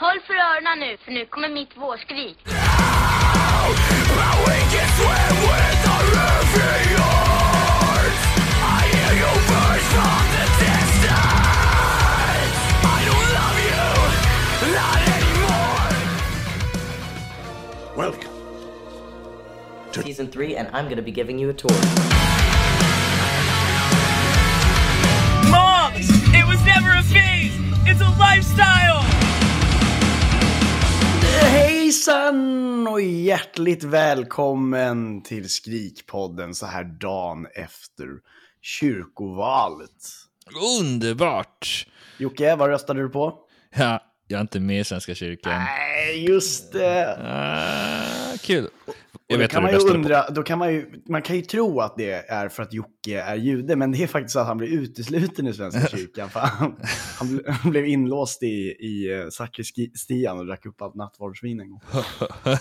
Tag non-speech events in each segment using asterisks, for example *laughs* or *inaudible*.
Håll för öronen nu, för nu kommer mitt vårskrik. Welcome. season three, and I'm gonna be giving you a tour. Moms! It was never a phase! It's a lifestyle! Hejsan och hjärtligt välkommen till Skrikpodden så här dagen efter kyrkovalet. Underbart! Jocke, vad röstade du på? Ja, jag är inte med i Svenska kyrkan. Nej, just det. Ah, kul. Jag då vet kan vad man ju röstade på. undra, då kan man ju, man kan ju tro att det är för att Jocke är jude, men det är faktiskt så att han blir utesluten ur Svenska *laughs* kyrkan. Han, han, han blev inlåst i, i eh, sakristian och drack upp allt nattvardsvin en gång. *laughs*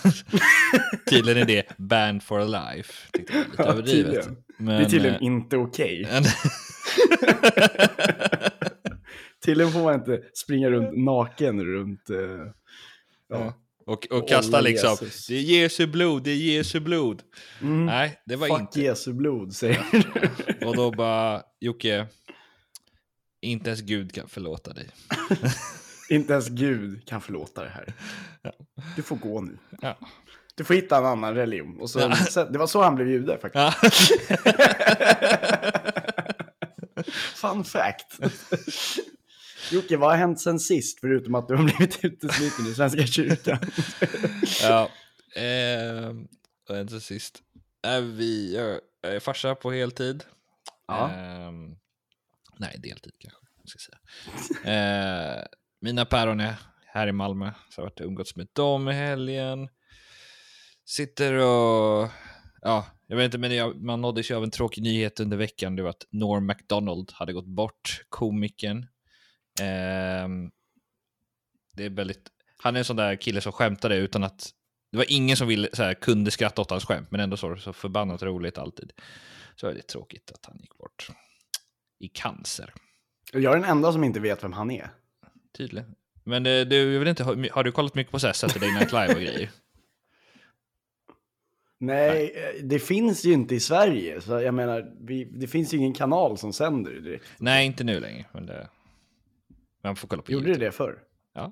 Tydligen är det banned for life. Tyckte jag var lite Ja, överdrivet. Men, det är tydligen eh, inte okej. men- *laughs* Tydligen får man inte springa runt naken runt... eh, ja. och, och kasta liksom, Jesus. det är Jesu blod, det är Jesu blod. Nej, det var Fuck inte. Jesu blod, säger du. Och då bara, Jocke, inte ens Gud kan förlåta dig. *laughs* Inte ens Gud kan förlåta det här. Du får gå nu. Ja. Du får hitta en annan religion. Och så, Ja. det var så han blev jude faktiskt. *laughs* Fun fact. *laughs* Jocke, vad har hänt sen sist? Förutom att du har blivit utesluten i Svenska kyrkan. *laughs* ja. Ehm, och en till sist. Är vi, jag är farsa på heltid. Ja. Ehm, nej, deltid kanske. Ska säga. Ehm, mina päron är här i Malmö, så jag har varit umgåtts med dem i helgen. Sitter och, ja, jag vet inte, men jag, man nåddes ju av en tråkig nyhet under veckan. Det var att Norm MacDonald hade gått bort, komikern. Ehm, det är väldigt, han är en sån där kille som skämtade utan att, det var ingen som ville, så här, kunde skratta åt hans skämt, men ändå så, så förbannat roligt alltid. Så är det tråkigt att han gick bort i cancer, Jag är den enda som inte vet vem han är. tydligen. Men eh, du, jag vet inte, har, har du kollat mycket på så här Saturday Night Live och grejer? *laughs* Nej, eh, det finns ju inte i Sverige. Så jag menar, vi, det finns ju ingen kanal som sänder det direkt. Nej, inte nu längre, men det... Man får kolla på Gjorde det YouTube. det förr? Ja.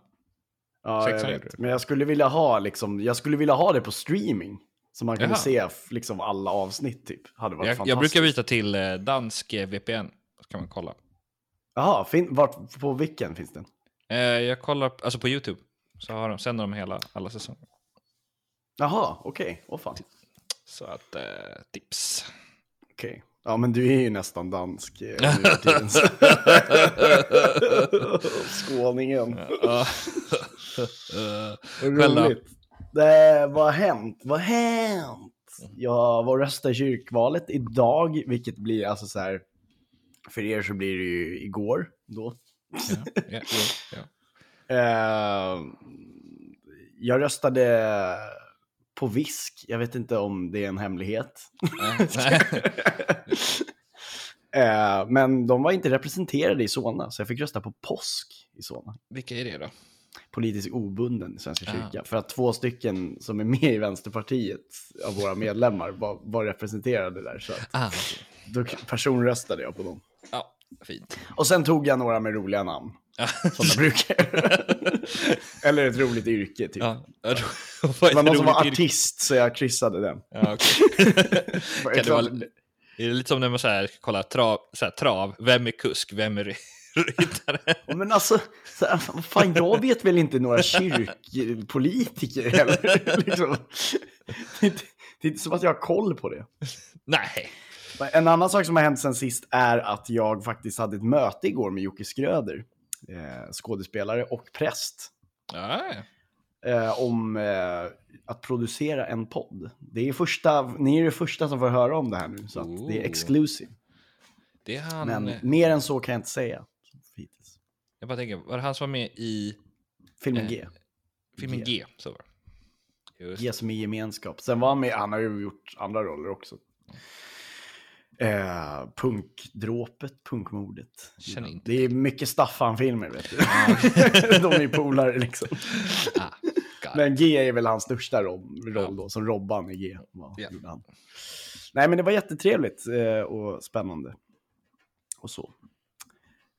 Ja, jag vet. det. Men jag skulle vilja ha liksom, jag skulle vilja ha det på streaming. Så man kunde Jaha. se liksom alla avsnitt typ. Hade varit Jag, jag brukar byta till eh, dansk eh, VPN, så kan man kolla. Jaha, fin- vart, på vilken finns den? Eh, jag kollar, alltså på YouTube, så har de, sänder de hela, alla säsonger. Jaha, okej. Åh fan. Så att, eh, tips. Okej. Ja, men du är ju nästan dansk eh, nu för *laughs* tiden. *laughs* Skåningen. *laughs* Ja. Roligt. Det, vad har hänt? Vad har hänt? Jag var och röstade i kyrkvalet idag, vilket blir alltså så här. För er så blir det ju igår då. ja, ja, jo, ja. Eh, jag röstade på visk. Jag vet inte om det är en hemlighet. *laughs* *laughs* Eh, men de var inte representerade i Solna, så jag fick rösta på påsk i Solna. Vilka är det då? Politiskt obunden i Svenska Ah. kyrkan. För att två stycken som är med i Vänsterpartiet av våra medlemmar var, var representerade där. Så att Ah, då personröstade jag på dem. Ja, fint. Och sen tog jag några med roliga namn. *laughs* som jag brukar. *laughs* Eller ett roligt yrke, typ. Ja, Det var någon som var roligt yrke? artist, så jag kryssade den. Ja. Jag *laughs* Kan det vara, är det lite som när man så här, kollar trav, så här, trav, vem är kusk, vem är ry- ryttare? Men alltså, så här, fan, jag vet väl inte några kyrkpolitiker heller. liksom. det, är inte, det är inte som att jag har koll på det. Nej. En annan sak som har hänt sen sist är att jag faktiskt hade ett möte igår med Jocke Skröder, eh, skådespelare och präst, Ja, eh, om eh, att producera en podd. Det är första, ni är det första som får höra om det här nu, så att det är Oh. exclusive. det är han. Men mer än så kan jag inte säga. Hittills. Jag bara tänker, var det han som var med i Filmen Eh, G. filmen G. G? Så var det. Just. Ge som i gemenskap. Sen var han med, han har ju gjort andra roller också. Eh, punkdråpet, punkmordet. Känner inte Det är mycket Staffan-filmer vet du. *laughs* De är polare liksom. Ah. Men G är väl hans största roll, roll då, som Robban i G. Ja. gjorde han. Nej men det var jättetrevligt eh, och spännande. Och så.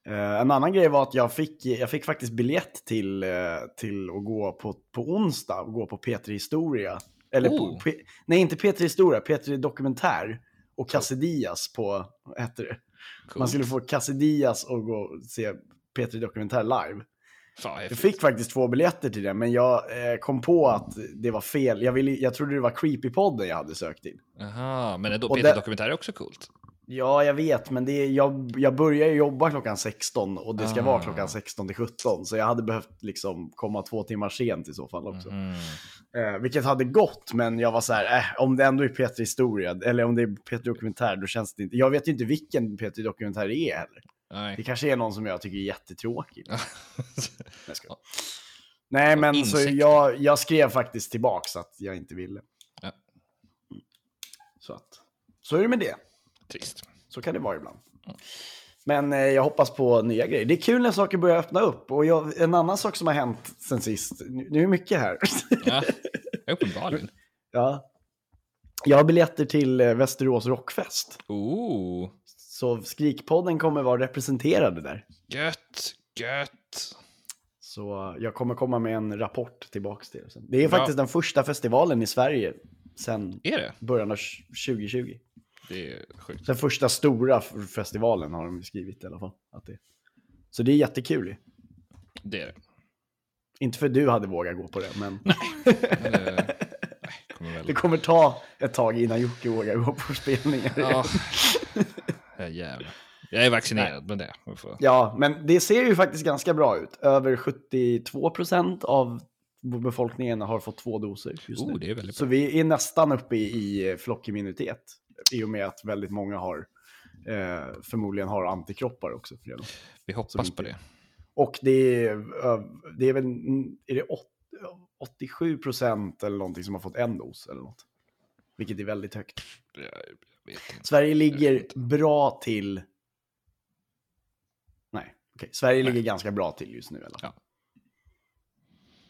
Eh, en annan grej var att jag fick, jag fick faktiskt biljett till, eh, till att gå på, på onsdag, och gå på P3 Historia. Eller Oh. på, P, nej inte P3 Historia, P3 Dokumentär. Och Cassidias på, vad heter det? Coolt. Man skulle få Cassidias och gå och se P3 Dokumentär live. Fan, Jag fick faktiskt två biljetter till det, men jag eh, kom på att det var fel. Jag, ville, jag trodde det var Creepypodden jag hade sökt till. Aha, men Och Peter det- Dokumentär är också coolt. Ja, jag vet, men det är, jag, jag börjar ju jobba klockan 16 och det ska Ah. vara klockan 16 till 17. Så jag hade behövt liksom komma två timmar sent i så fall också. Mm. Eh, vilket hade gått, men jag var så här, eh, om det ändå är P3 Historia, eller om det är P3 Dokumentär, då känns det inte... Jag vet ju inte vilken P3 Dokumentär det är heller. Det Nej. kanske är någon som jag tycker är jättetråkig. *laughs* Ja. Jag skojar. Nej, men så jag, jag skrev faktiskt tillbaks att jag inte ville. Ja. Så att, så är det med det. Trist. Så kan det vara ibland. Men eh, jag hoppas på nya grejer. Det är kul när saker börjar öppna upp. Och jag, en annan sak som har hänt sen sist, nu är det mycket här. Ja, *laughs* uppenbarligen. ja. Jag har biljetter till eh, Västerås Rockfest. Oh, Så Skrikpodden kommer vara representerade där. gött, gött. Så jag kommer komma med en rapport tillbaks till er. Det är Bra. faktiskt den första festivalen i Sverige sen början av 2020. Det är sjukt. Den första stora festivalen har de skrivit i alla fall. Att det... Så det är jättekul. Det är det. Inte för du hade vågat gå på det, men Eller, *laughs* nej, kommer väl. det kommer ta ett tag innan Jocke vågar gå på spelningar. Ja. Ja, jävlar. Jag är vaccinerad med det. Vi får- Ja, men det ser ju faktiskt ganska bra ut. Över 72 procent av befolkningen har fått två doser just Oh, nu. det Så vi är nästan uppe i, i flockimmunitet. I och med att väldigt många har eh, förmodligen har antikroppar också. Redan. Vi hoppas på det. Och det är, ö, det är väl är det åt- 87 procent eller någonting som har fått en dos eller något. Vilket är väldigt högt. Sverige ligger bra till... Nej, okej. Sverige ligger ganska bra till just nu. Eller? Ja.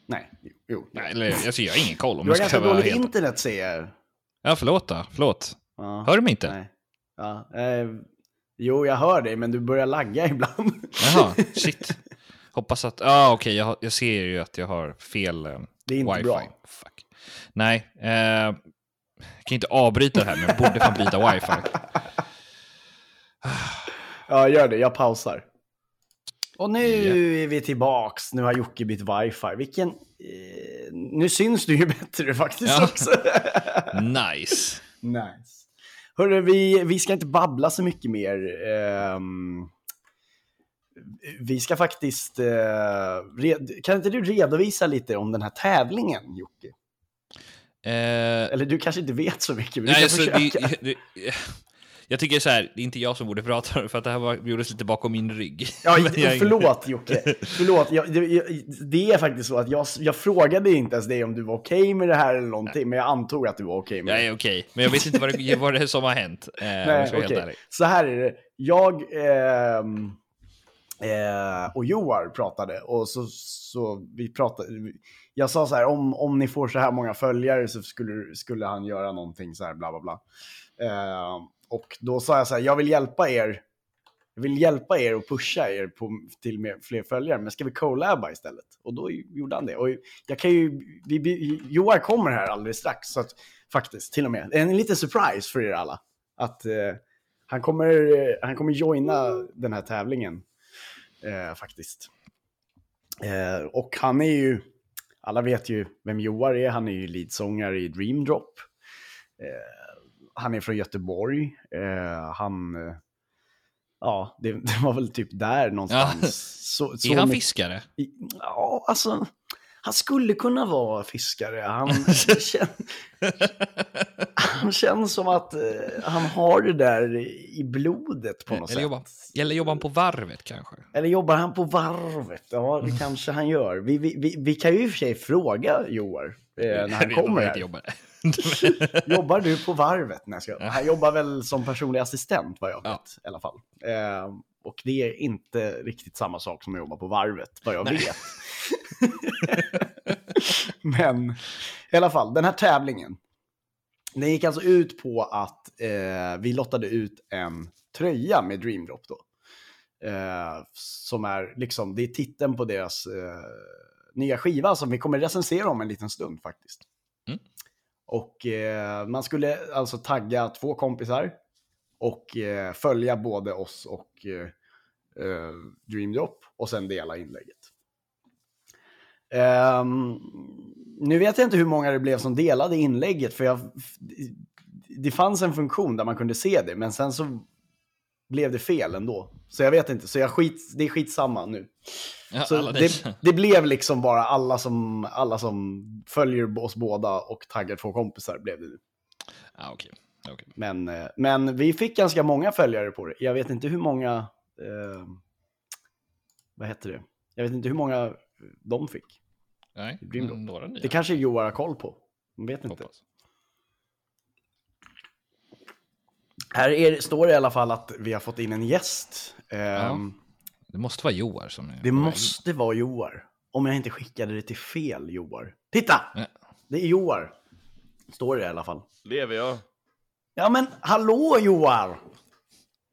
Nej, jo. Nej, eller, alltså, jag har ingen koll om Du har jag ganska ska vara dåligt helt... internet ser jag. Ja, förlåt då. Förlåt. Ja. Hör du mig inte? Nej. Ja, eh, jo, jag hör dig, men du börjar lagga *laughs* ibland. Jaha, shit. Hoppas att... Ja, ah, okej. jag, har- jag ser ju att jag har fel eh, Det är inte wifi. bra. Fuck. Nej. Eh, jag kan inte avbryta det här, men jag borde fan byta wifi. *sighs* Ja, gör det. Jag pausar. Och nu Ja. är vi tillbaks. Nu har Jocke bytt wifi. Vilken... Eh, nu syns du ju *laughs* bättre faktiskt Ja. också. *laughs* Nice. nice. Hörru, vi, vi ska inte babbla så mycket mer. Ehm, vi ska faktiskt... eh, red, kan inte du redovisa lite om den här tävlingen, Jocke? Eh, Eller du kanske inte vet så mycket, men du nej, kan alltså, försöka. det, det, jag tycker så här, det är inte jag som borde prata om det, för att det här var, gjordes lite bakom min rygg. Ja, *laughs* jag- förlåt Jocke. Förlåt, jag, det, jag, det är faktiskt så att jag, jag frågade inte ens dig om du var okej med det här eller någonting, men jag antog att du var okej med Jag det. är okej, men jag vet inte vad det, *laughs* vad det är som har hänt. Eh, jag Nej, ärlig. Så här är det. Jag ehm, eh, och Joar pratade och så, så vi pratade. Jag sa så här, om, om ni får så här många följare så skulle, skulle han göra någonting så här, bla bla bla. Eh, och då sa jag så här, jag vill hjälpa er. Jag vill hjälpa er och pusha er på, till med fler följare, men ska vi collaba istället? Och då gjorde han det. Och jag kan ju, vi, vi, Joar kommer här alldeles strax, så att, faktiskt, till och med. En liten surprise för er alla. Att eh, han, kommer, eh, han kommer joina den här tävlingen, eh, faktiskt. Eh, och han är ju, alla vet ju vem Joar är, han är ju leadsångare i Dream Drop. Eh, han är från Göteborg. Eh, han, eh, ja, det, *laughs* det var väl typ där någonstans. Så, så Är han mycket- fiskare? Ja, alltså. han skulle kunna vara fiskare. Han, *laughs* kän, han känns som att eh, han har det där i blodet på något Eller sätt. jobbar, eller jobbar han på varvet kanske? Eller jobbar han på varvet? Ja, det kanske han gör. Vi, vi, vi, vi kan ju i och för sig fråga Joar eh, när *laughs* han kommer här. *laughs* jobbar. Du på varvet? Nej, jag... Han jobbar väl som personlig assistent vad jag vet Ja. i alla fall. Eh, och det är inte riktigt samma sak som att jobba på varvet vad jag Nej. vet. *laughs* Men i alla fall, den här tävlingen. Den gick alltså ut på att eh, vi lottade ut en tröja med Dreamdrop då. Eh, som är liksom, det är titeln på deras eh, nya skiva som vi kommer recensera om en liten stund faktiskt. Mm. Och eh, man skulle alltså tagga två kompisar och eh, följa både oss och eh, eh, Dreamdrop och sen dela inlägget. Ehm, nu vet jag inte hur många det blev som delade inlägget för jag, det fanns en funktion där man kunde se det men sen så blev det fel ändå. Så jag vet inte, så jag skit, det är skitsamma nu. Ja, Så det, det blev liksom bara alla som, alla som följer oss båda och taggar två kompisar blev det. Ja, okej. okej. Men, eh, men vi fick ganska många följare på det. Jag vet inte hur många, eh, vad heter det? Jag vet inte hur många de fick. Nej, Det blir några nya. Det kanske Joar har koll på. Man vet inte. hoppas. Här är, står det i alla fall att vi har fått in en gäst. Ehm, Det måste vara Joar som är Det måste vara Joar. Om jag inte skickade det till fel Joar. Titta! Ja. Det är Joar. Står det i alla fall. Lever jag? Ja men hallå Joar!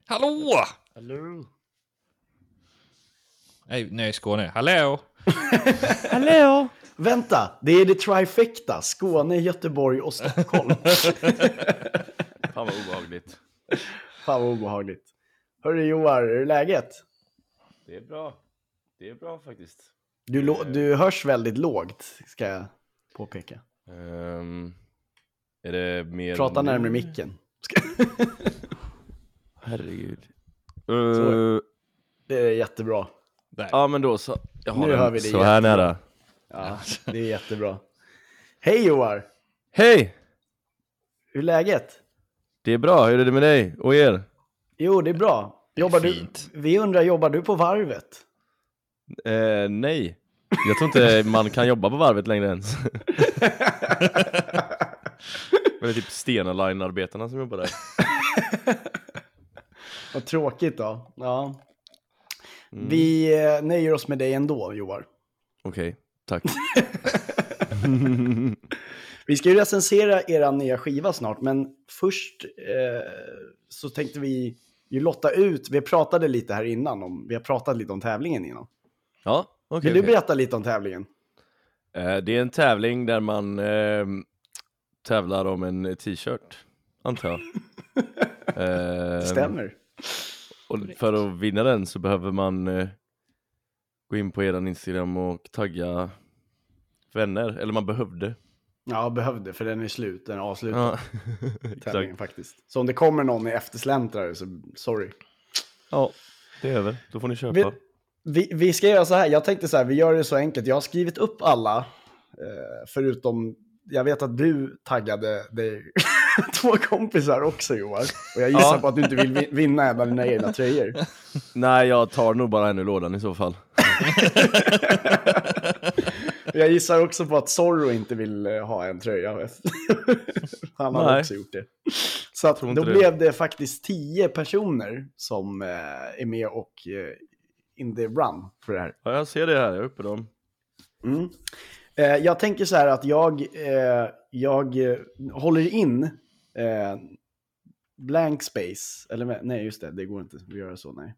Hallå! Hallå? Nej, nej, Skåne. Hallå! *laughs* Hallå? Vänta, det är det trifecta. Skåne, Göteborg och Stockholm. *laughs* Fan vad obehagligt. *laughs* Fan vad obehagligt. Hörru Joar, hur är läget? Det är bra. Det är bra faktiskt. Du, lå- du hörs väldigt lågt, ska jag påpeka. Ehm, är det mer... Prata nu? närmare micken. *laughs* Herregud. Uh, Det är jättebra. Där. ja men då så. Jag har Nu hör vi det så här jättebra. nära. Ja, det är jättebra. Hej Joar! Hej! Hur är läget? Det är bra, hur är det med dig och er? Jo, det är bra. Jobbar fint. du, vi undrar, jobbar du på varvet? Eh, nej. Jag tror inte man kan jobba på varvet längre ens. *laughs* Men det är typ Stena Line-arbetarna som jobbar där. *laughs* Vad tråkigt då. Ja. Mm. Vi eh, nöjer oss med dig ändå, Joar. Okej, tack. *laughs* Vi ska ju recensera era nya skiva snart, men först eh, så tänkte vi ju lotta ut, vi pratade lite här innan, om, vi har pratat lite om tävlingen innan. Ja, okej. Vill du okej. berätta lite om tävlingen? Eh, Det är en tävling där man eh, tävlar om en t-shirt, antar jag. *laughs* Eh, Stämmer. Och för att vinna den så behöver man eh, gå in på eran Instagram och tagga vänner, eller man behövde. Ja, behövde, för den är slut, den är avslutad. Ja, *laughs* tävlingen faktiskt. Så om det kommer någon i eftersläntrare så sorry. Ja, det är över. Då får ni köpa. Vi, vi, vi ska göra så här, jag tänkte så här, vi gör det så enkelt. Jag har skrivit upp alla, eh, förutom, jag vet att du taggade dig, *laughs* två kompisar också Johan. Och jag gissar Ja. på att du inte vill vi- vinna en av dina egna tröjor. Nej, jag tar nog bara en ur lådan i så fall. *laughs* Jag gissar också på att Zorro inte vill eh, ha en tröja. *laughs* Han har Nej. också gjort det. Så att, då det. blev det faktiskt tio personer som eh, är med och eh, in the run för det här. Ja, jag ser det här, jag är uppe dem. Mm. Jag tänker så här att jag, jag håller in blank space. Eller nej, just det, det går inte att göra så, nej.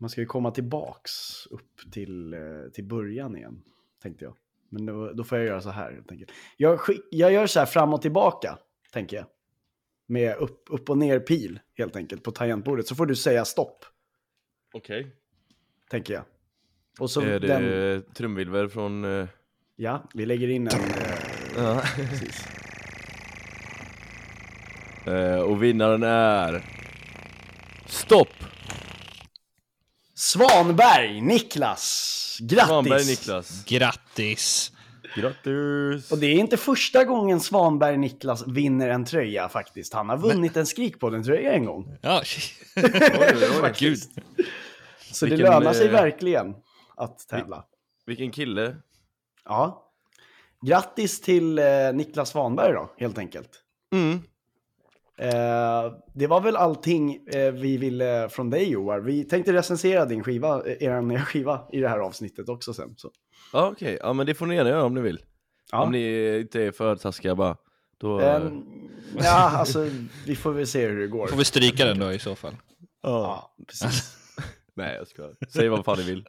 Man ska ju komma tillbaks upp till, eh, till början igen, tänkte jag. Men då, då får jag göra så här, helt enkelt. Jag, skick, jag gör så här fram och tillbaka, tänker jag. Med upp, upp och ner pil, helt enkelt, på tangentbordet. Så får du säga stopp, Okej. tänker jag. Och så Är det den, trumvirvel från... eh, ja, vi lägger in en... Eh, Ja. precis. Eh, och vinnaren är... Stopp! Svanberg, Niklas. Grattis! Svanberg Niklas. Grattis! Grattis! Och det är inte första gången Svanberg Niklas vinner en tröja faktiskt. Han har vunnit en Skrikpodden-tröja en gång. Ja, *laughs* Oj, oj, oj. gud. Så Vilken, det lönar sig eh, verkligen att tävla. Vilken kille. Ja. Grattis till eh, Niklas Svanberg då, helt enkelt. Mm. Eh, det var väl allting eh, vi ville från dig Joar. Vi tänkte recensera din skiva, eh, er nya skiva i det här avsnittet också sen. Så. Ja okej, ja men det får ni gärna göra om ni vill. Ja. Om ni inte är för taskiga bara. Då... Ehm, ja, alltså vi får väl se hur det går. Får vi stryka den då i så fall? Ja, precis. *laughs* Nej jag ska. Säg vad fan ni vill.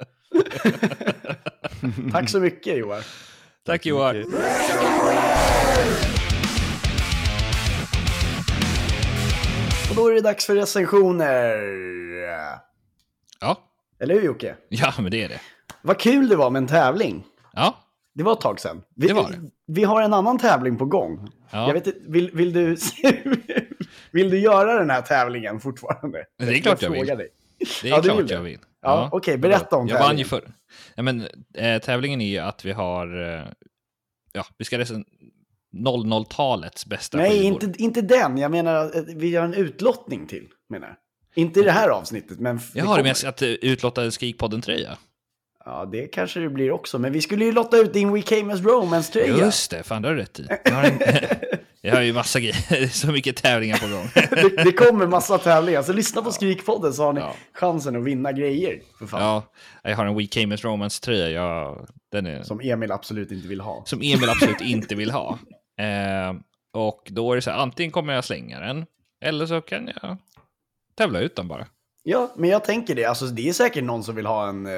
*laughs* Tack så mycket Joar. Tack Johan. Och då är det dags för recensioner. Ja. Eller hur Jocke? ja, men det är det. Vad kul det var med en tävling. Ja, Det var ett tag sedan. Vi, Det var det. vi har en annan tävling på gång. Ja. Jag vet inte, vill, vill, du, *laughs* vill du göra den här tävlingen fortfarande? Det är klart jag vill. Dig. det är Ja, klart vill jag vill. Ja, okej, berätta om Jag vann ju tävlingen. förr. Ja, men, eh, tävlingen är ju att vi har, eh, ja, vi ska recen 00-talets bästa Nej, skivor. inte, inte den. Jag menar, att vi gör en utlottning till, menar jag. Inte i det här avsnittet, men... Jag har det med att eh, utlotta en Skrikpodden-tröja. Ja, det kanske det blir också. Men vi skulle ju lotta ut din We Came As Romance-tröja. Just det, fan det har du rätt i. Jag har, en, *laughs* jag har ju massa grejer, *laughs* så mycket tävlingar på gång. det, det kommer massa tävlingar. Så lyssna på Skrikpodden så har ni Ja. chansen att vinna grejer. För fan. Ja, jag har en We Came As Romance-tröja, jag, den är... Som Emil absolut inte vill ha. som Emil absolut inte vill ha. Eh, och då är det så här, antingen kommer jag slänga den, eller så kan jag tävla ut den bara. Ja, men jag tänker det. Alltså, det är säkert någon som vill ha en uh,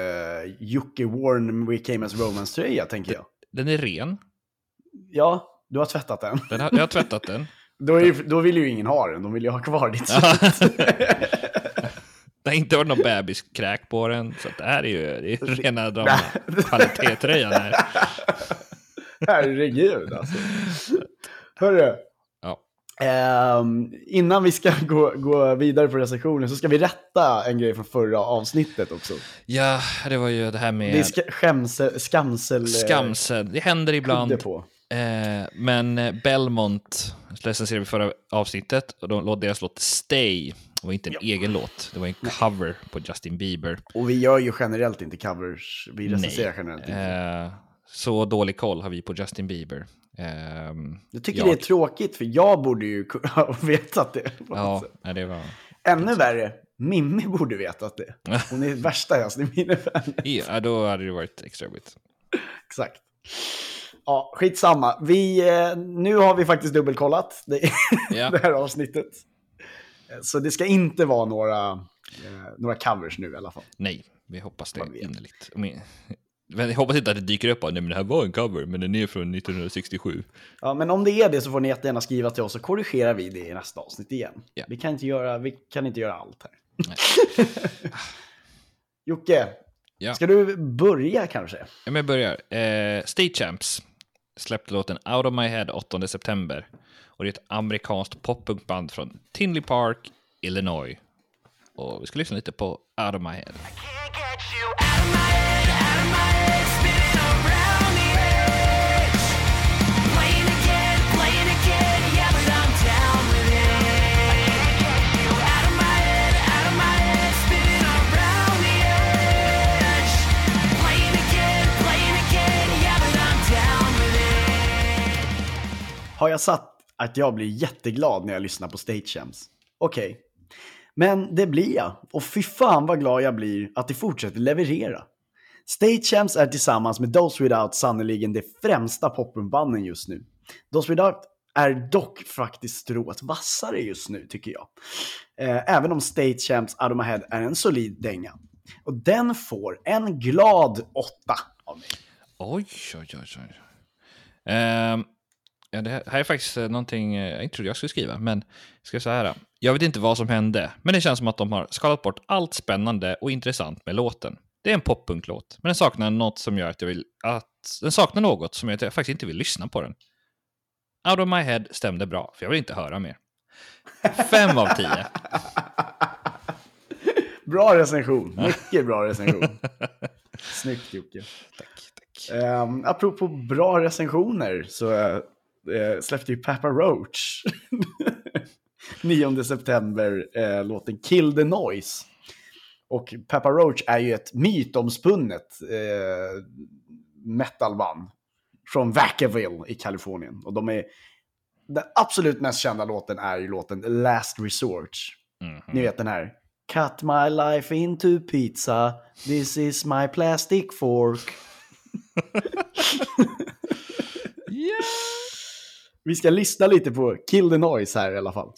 Jocke Warren We Came As Romance-tröja, tänker jag. Den är ren, Ja, du har tvättat den. den har, jag har tvättat den. *laughs* Då, ju- då vill ju ingen ha den. De vill ju ha kvar ditt svett. *laughs* *laughs* Det har inte varit någon bebiskräk på den, så det här är ju det är rena drama. Kvalitetströjan här. *laughs* Herregud alltså. Hörru. Ja. Ehm, innan vi ska gå, gå vidare på recensionen så ska vi rätta en grej från förra avsnittet också. ja, det var ju det här Det är med ska, skämsel, skamsel... eh, skamsel. Det händer ibland. på. Eh, men eh, Belmont recenserade vi förra avsnittet och låt deras låt Stay. Det var inte en egen låt, det var en cover på Justin Bieber. Och vi gör ju generellt inte covers. Vi recenserar Nej. generellt inte. Eh, så dålig koll har vi på Justin Bieber. Ehm, Jag tycker jag- det är tråkigt för jag borde ju *laughs* ha vetat det. Ja, nej, det var... Ännu värre, Mimmi borde vetat det. Hon är *laughs* värsta Justin Bieber-fanet. Ja, då hade det varit extra jobbigt. Exakt. Ja, skitsamma. Vi, eh, nu har vi faktiskt dubbelkollat det, *laughs* Ja. det här avsnittet. Eh, Så det ska inte vara några, eh, några covers nu i alla fall. Nej, vi hoppas det innerligt. Men- jag hoppas inte att det dyker upp nej men det här var en cover, men den är från 1967. Ja, men om det är det så får ni jättegärna skriva till oss så korrigerar vi det i nästa avsnitt igen. Ja. Vi, kan inte göra, vi kan inte göra allt här. *laughs* Jocke, Ja. ska du börja kanske? Ja, men jag börjar. Eh, State Champs släppte låten Out of My Head 8 september. Och det är ett amerikanskt poppunkband från Tinley Park, Illinois. Och vi ska lyssna lite på Out of My Head. Har jag satt att jag blir jätteglad när jag lyssnar på State Champs? Okej. Men det blir jag. Och fy fan vad glad jag blir att det fortsätter leverera. State Champs är tillsammans med Those Without sannoliken de främsta popbanden just nu. Those Without är dock faktiskt strået vassare just nu tycker jag. Eh, även om State Champs Out of My Head är en solid dänga. Och den får en glad åtta av mig. Oj, oj, oj, oj. Um, ja, det här är faktiskt eh, någonting eh, jag inte trodde jag skulle skriva, men jag ska säga här. Jag vet inte vad som hände, men det känns som att de har skalat bort allt spännande och intressant med låten. Det är en poppunklåt, men den saknar något som gör att jag vill att den saknar något som gör att jag faktiskt inte vill lyssna på den. Out of my head stämde bra, för jag vill inte höra mer. Fem av tio. *laughs* Bra recension. Mycket bra recension. *laughs* Snyggt Jocke. Tack, tack. Um, apropå bra recensioner så uh, släppte ju Papa Roach *laughs* 9 september uh, låten Kill the Noise. Och Papa Roach är ju ett mytomspunnet uh, metalband från Vacaville i Kalifornien. Och de är, den absolut mest kända låten är ju låten Last Resort. Mhm. Ni vet den här. Cut my life into pizza, this is my plastic fork. *laughs* *laughs* Vi ska lyssna lite på Kill the Noise här i alla fall.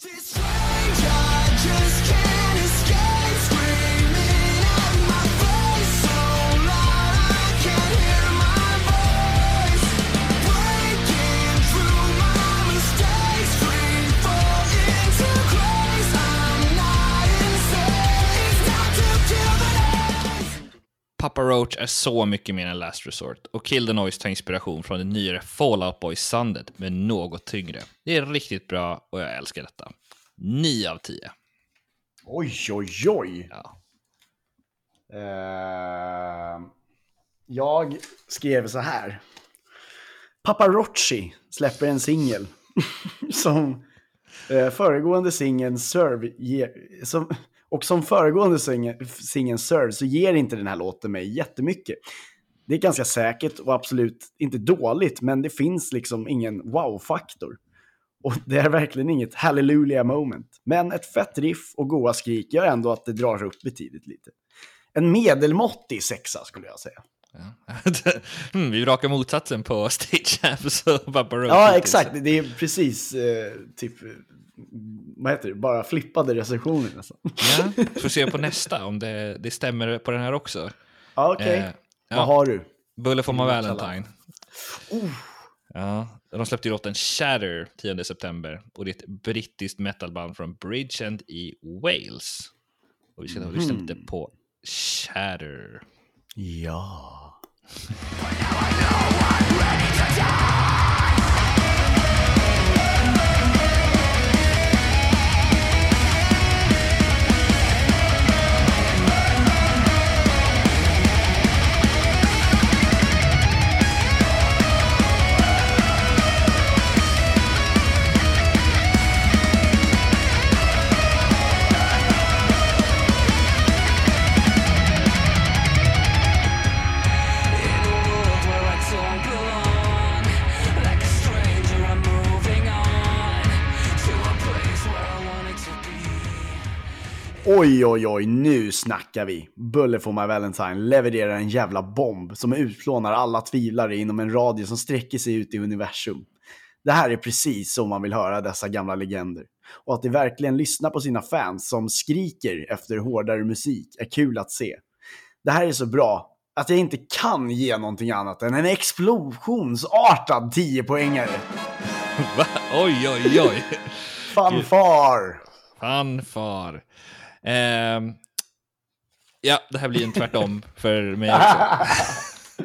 Papa Roach är så mycket mer än Last Resort och Kill the Noise tar inspiration från det nyare Fallout Boy-soundet men något tyngre. Det är riktigt bra och jag älskar detta. 9 av 10. Oj, oj, oj. Ja. Eh, jag skrev så här. Paparotti släpper en singel *laughs* som eh, föregående singeln Serve som, och som föregående sing- singeln Serve så ger inte den här låten mig jättemycket. Det är ganska säkert och absolut inte dåligt, men det finns liksom ingen wow-faktor. Och det är verkligen inget hallelujah moment. Men ett fett riff och goa skrik gör ändå att det drar upp betydigt lite. En medelmåttig sexa skulle jag säga. *laughs* mm, vi rakar motsatsen på Stage Amps och Papa. Ja, exakt. Det är precis eh, typ, vad heter det, bara flippade recensioner nästan. Ja, *laughs* får se på nästa om det, det stämmer på den här också. Ja, okej. Eh, Vad ja, har du? Bulle for my Mm, Valentine. Ja, de släppte ju låten Shatter 10 september och det är ett brittiskt metalband från Bridgend i Wales. Och vi ska ta och lyssna lite på Shatter. Ja. *laughs* Oj, oj, oj, nu snackar vi. Bulle for my Valentine levererar en jävla bomb som utplånar alla tvivlare inom en radie som sträcker sig ut i universum. Det här är precis som man vill höra dessa gamla legender. Och att de verkligen lyssnar på sina fans som skriker efter hårdare musik är kul att se. Det här är så bra att jag inte kan ge någonting annat än en explosionsartad 10-poängare. *laughs* Va? Oj, oj, oj. Fanfar! Fanfar. Ehm, ja, det här blir en tvärtom *laughs* för mig också.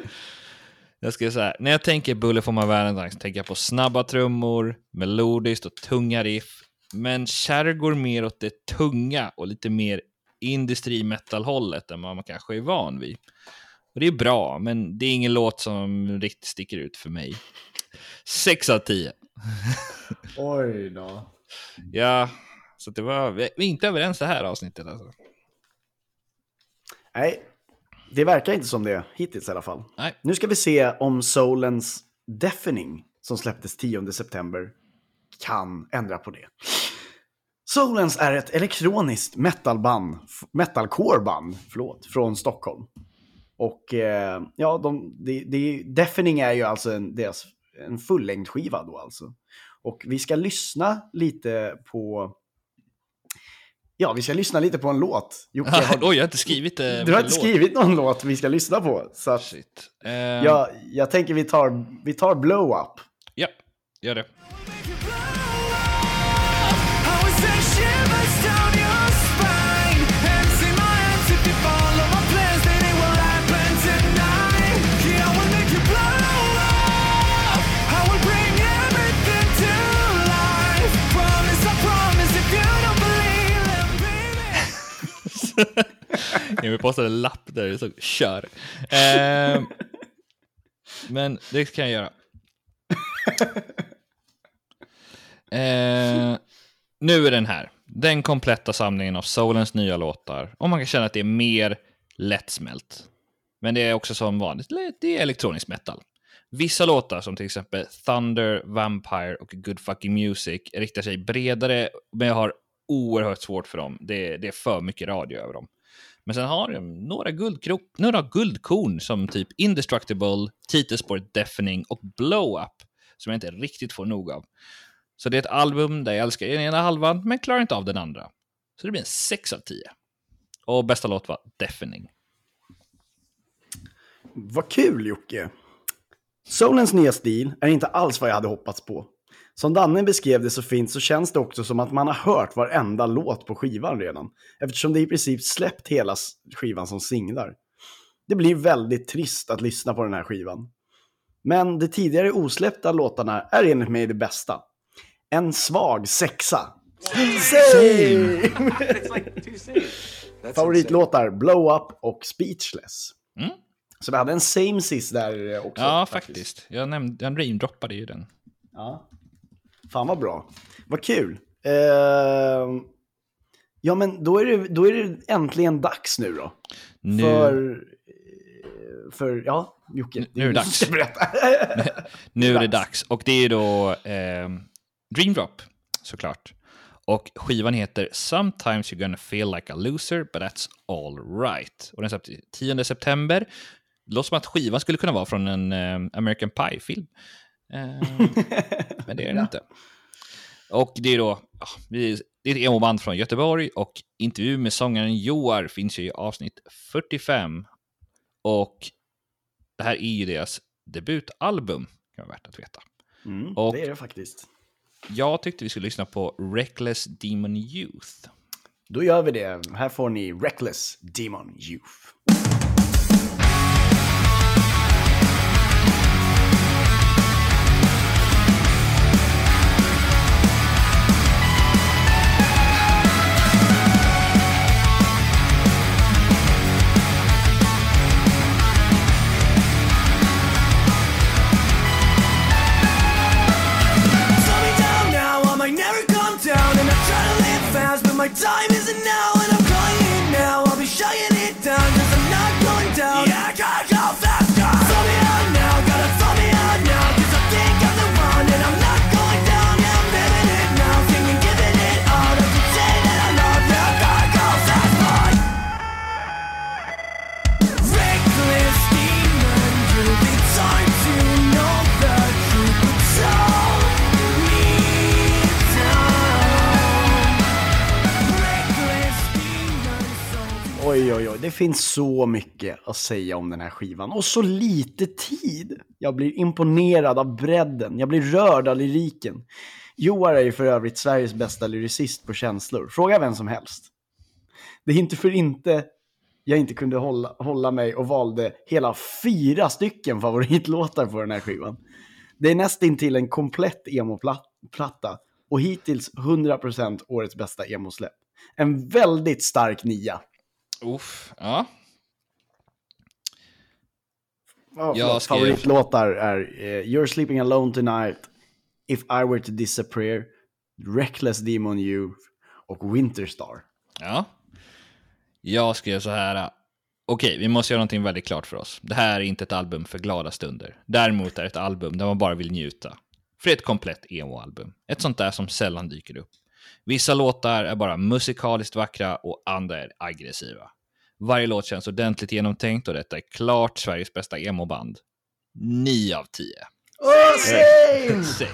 Jag ska säga, när jag tänker Bulle for my Valentine så tänker jag på snabba trummor, melodiskt och tunga riff. Men Cher går mer åt det tunga och lite mer industri-metal-hållet än vad man kanske är van vid. Och det är bra, men det är ingen låt som riktigt sticker ut för mig. 6 av 10. Oj då. Ja, så det var, vi är inte överens det här avsnittet alltså. Nej, det verkar inte som det hittills i alla fall. Nej. Nu ska vi se om Solens Deafening, som släpptes 10 september, kan ändra på det. Solens är ett elektroniskt metalband, metalcore-band, förlåt, från Stockholm. Och eh, ja, de, det, det, Deafening är ju alltså en, deras, en fullängdskiva då alltså. Och vi ska lyssna lite på... Ja, vi ska lyssna lite på en låt. Jocke, *laughs* har, Oj, jag har inte skrivit det. du har inte låt. skrivit någon låt vi ska lyssna på. Så att, Shit. Eh, jag, jag tänker vi tar, vi tar Blow Up. Ja, gör det. *laughs* Jag vill posta en lapp där det stod kör. Eh, men det kan jag göra. Eh, nu är den här. Den kompletta samlingen av Solens nya låtar. Och man kan känna att det är mer lättsmält. Men det är också som vanligt, det är elektronisk metal. Vissa låtar, som till exempel Thunder, Vampire och Good Fucking Music, riktar sig bredare men har oerhört svårt för dem. Det, det är för mycket radio över dem. Men sen har de några, guldkrok, några guldkorn som typ Indestructible, Titelspåret Deafening och Blow Up som jag inte riktigt får nog av. Så det är ett album där jag älskar den ena halvan men klarar inte av den andra. Så det blir en 6 av 10. Och bästa låt var Deafening. Vad kul Jocke! Solens nya stil är inte alls vad jag hade hoppats på. Som Danne beskrev det så fint så känns det också som att man har hört varenda låt på skivan redan. Eftersom det i princip släppt hela skivan som singlar. Det blir väldigt trist att lyssna på den här skivan. Men de tidigare osläppta låtarna är enligt mig det bästa. En svag sexa. Same! *laughs* Favoritlåtar Blow Up och Speechless. Mm. Så vi hade en same sist där också. Ja, faktiskt. Jag, nämnde, jag namedroppade ju den. Ja. Fan vad bra. Vad kul. Uh, ja, men då är, det, då är det äntligen dags nu då. Nu, För, för ja, Jocke. Nu *laughs* är det dags. berätta. nu är det dags. Och det är då eh, Dream Drop, såklart. Och skivan heter Sometimes you're gonna feel like a loser, but that's all right. Och den släpptes 10 september. Det låter som att skivan skulle kunna vara från en eh, American Pie-film. Eh, men det är den inte. Och det är då, ja, vi- det är ett emo-band från Göteborg och intervju med sångaren Joar finns ju i avsnitt 45. Och det här är ju deras debutalbum, kan vara värt att veta. Mm, Och- det är det faktiskt. Jag tyckte vi skulle lyssna på Reckless Demon Youth. Då gör vi det. Här får ni Reckless Demon Youth. Time isn't Oj, oj, oj. Det finns så mycket att säga om den här skivan. Och så lite tid. Jag blir imponerad av bredden. Jag blir rörd av lyriken. Joar är ju för övrigt Sveriges bästa lyricist på känslor. Fråga vem som helst. Det är inte för inte jag inte kunde hålla, hålla mig och valde hela fyra stycken favoritlåtar på den här skivan. Det är nästintill en komplett emo-platta och hittills 100% årets bästa emo-släpp. En väldigt stark nia. Uff, ja. Ja, Jag skrev- Favoritlåtar är eh, You're sleeping alone tonight, If I were to disappear, Reckless Demon Youth och Winterstar. Ja. Jag skrev så här. Okej, vi måste göra någonting väldigt klart för oss. Det här är inte ett album för glada stunder. Däremot är det ett album där man bara vill njuta. För det är ett komplett emo-album. Ett sånt där som sällan dyker upp. Vissa låtar är bara musikaliskt vackra och andra är aggressiva. Varje låt känns ordentligt genomtänkt och detta är klart Sveriges bästa emo-band. 9 av 10. Oh, same! *laughs* Säg.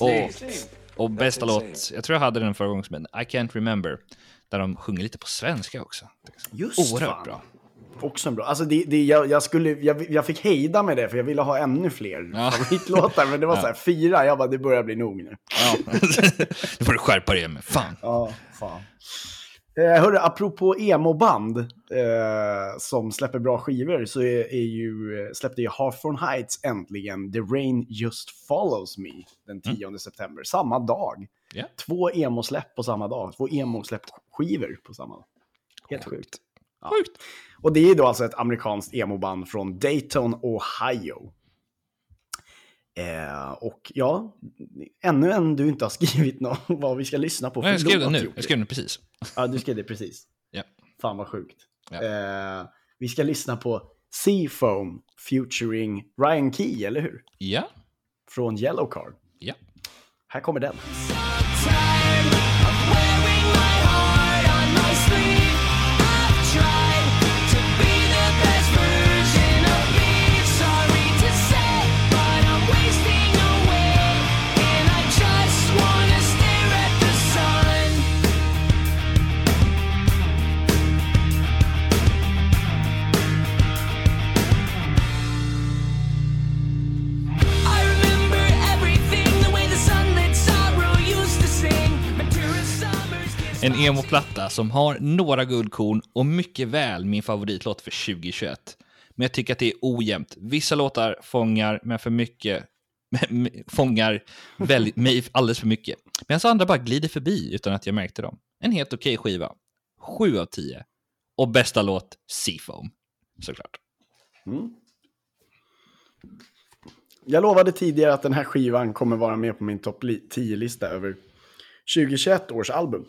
*laughs* Och, och bästa låt, jag tror jag hade den förra gången som en I can't remember. Där de sjunger lite på svenska också. Just Oerhört fan. bra. Också en bra. Alltså det, det, jag, jag, skulle, jag, jag fick hejda med det för jag ville ha ännu fler Ja. *laughs* favoritlåtar. Men det var så här fyra. Jag bara, det börjar bli nog nu. Ja. *laughs* nu får du skärpa dig med. Fan. Ja, fan. Eh, hörru, apropå emo-band eh, som släpper bra skivor så är, är ju, släppte ju Hawthorne Heights äntligen The Rain Just Follows Me den 10 september, samma dag. Ja. Två emo-släpp på samma dag, två emo-släpp-skivor på samma dag. Helt sjukt. Sjukt. Och det är då alltså ett amerikanskt emoband från Dayton, Ohio. Eh, och ja, ännu en du inte har *laughs* skrivit någon vad vi ska lyssna på. Nej, jag skrev det nu. Jag skrev det precis. Ja, du skrev det precis. Ja. Fan vad sjukt. Ja. Eh, vi ska lyssna på Seafoam featuring Ryan Key, eller hur? Ja. Från Yellow Card. Ja. Här kommer den. En emo-platta som har några guldkorn och mycket väl min favoritlåt för 2021. Men jag tycker att det är ojämnt. Vissa låtar fångar, men för mycket *laughs* fångar väldigt, mig alldeles för mycket. Medan andra bara glider förbi utan att jag märkte dem. En helt okej skiva. 7 av 10. Och bästa låt, Seafoam. Såklart. Mm. Jag lovade tidigare att den här skivan kommer vara med på min topp 10-lista över 2021 års album.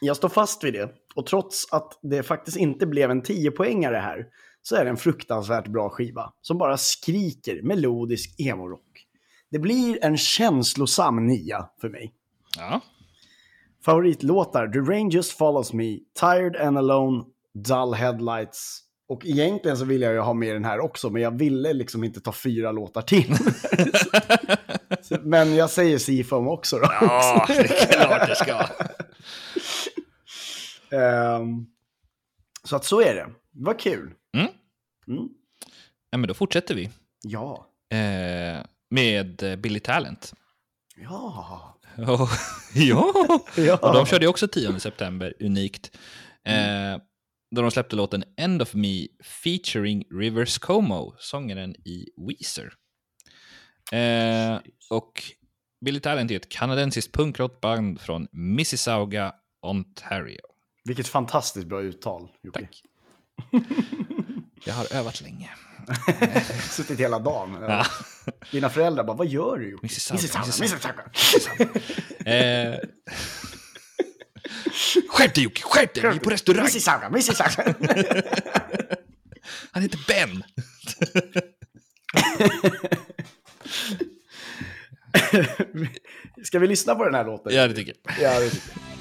Jag står fast vid det. Och trots att det faktiskt inte blev en 10-poängare här, så är det en fruktansvärt bra skiva. Som bara skriker melodisk emo-rock. Det blir en känslosam nia för mig. Ja. Favoritlåtar The Rain Just Follows Me, Tired and Alone, Dull Headlights. Och egentligen så vill jag ju ha med den här också, men jag ville liksom inte ta fyra låtar till. *laughs* Men jag säger Seafoam också då. Ja, det är klart det ska. Ehm, så att så är det. Vad kul. Ja, men då fortsätter vi. Ja. Eh, med eh, Billy Talent. Ja. Oh, *laughs* ja. Ja. Och de körde också 10 september, unikt. Eh, då de släppte låten End of Me featuring Rivers Como, sångaren i Weezer. Eh, och Billy Talent är ett kanadensiskt punkrockband från Mississauga, Ontario. Vilket fantastiskt bra uttal, Jocke. Tack. *laughs* Jag har övat länge. *laughs* Suttit hela dagen. Ja. Dina föräldrar bara, vad gör du Jocke? Mississauga, Mississauga. Mississauga. Eh, *laughs* skärp dig Jocke, skärp dig! Vi är på restaurang! Mississauga, Mississauga. Han heter Ben! Ska vi lyssna på den här låten? Ja, det tycker jag. Ja, det tycker jag.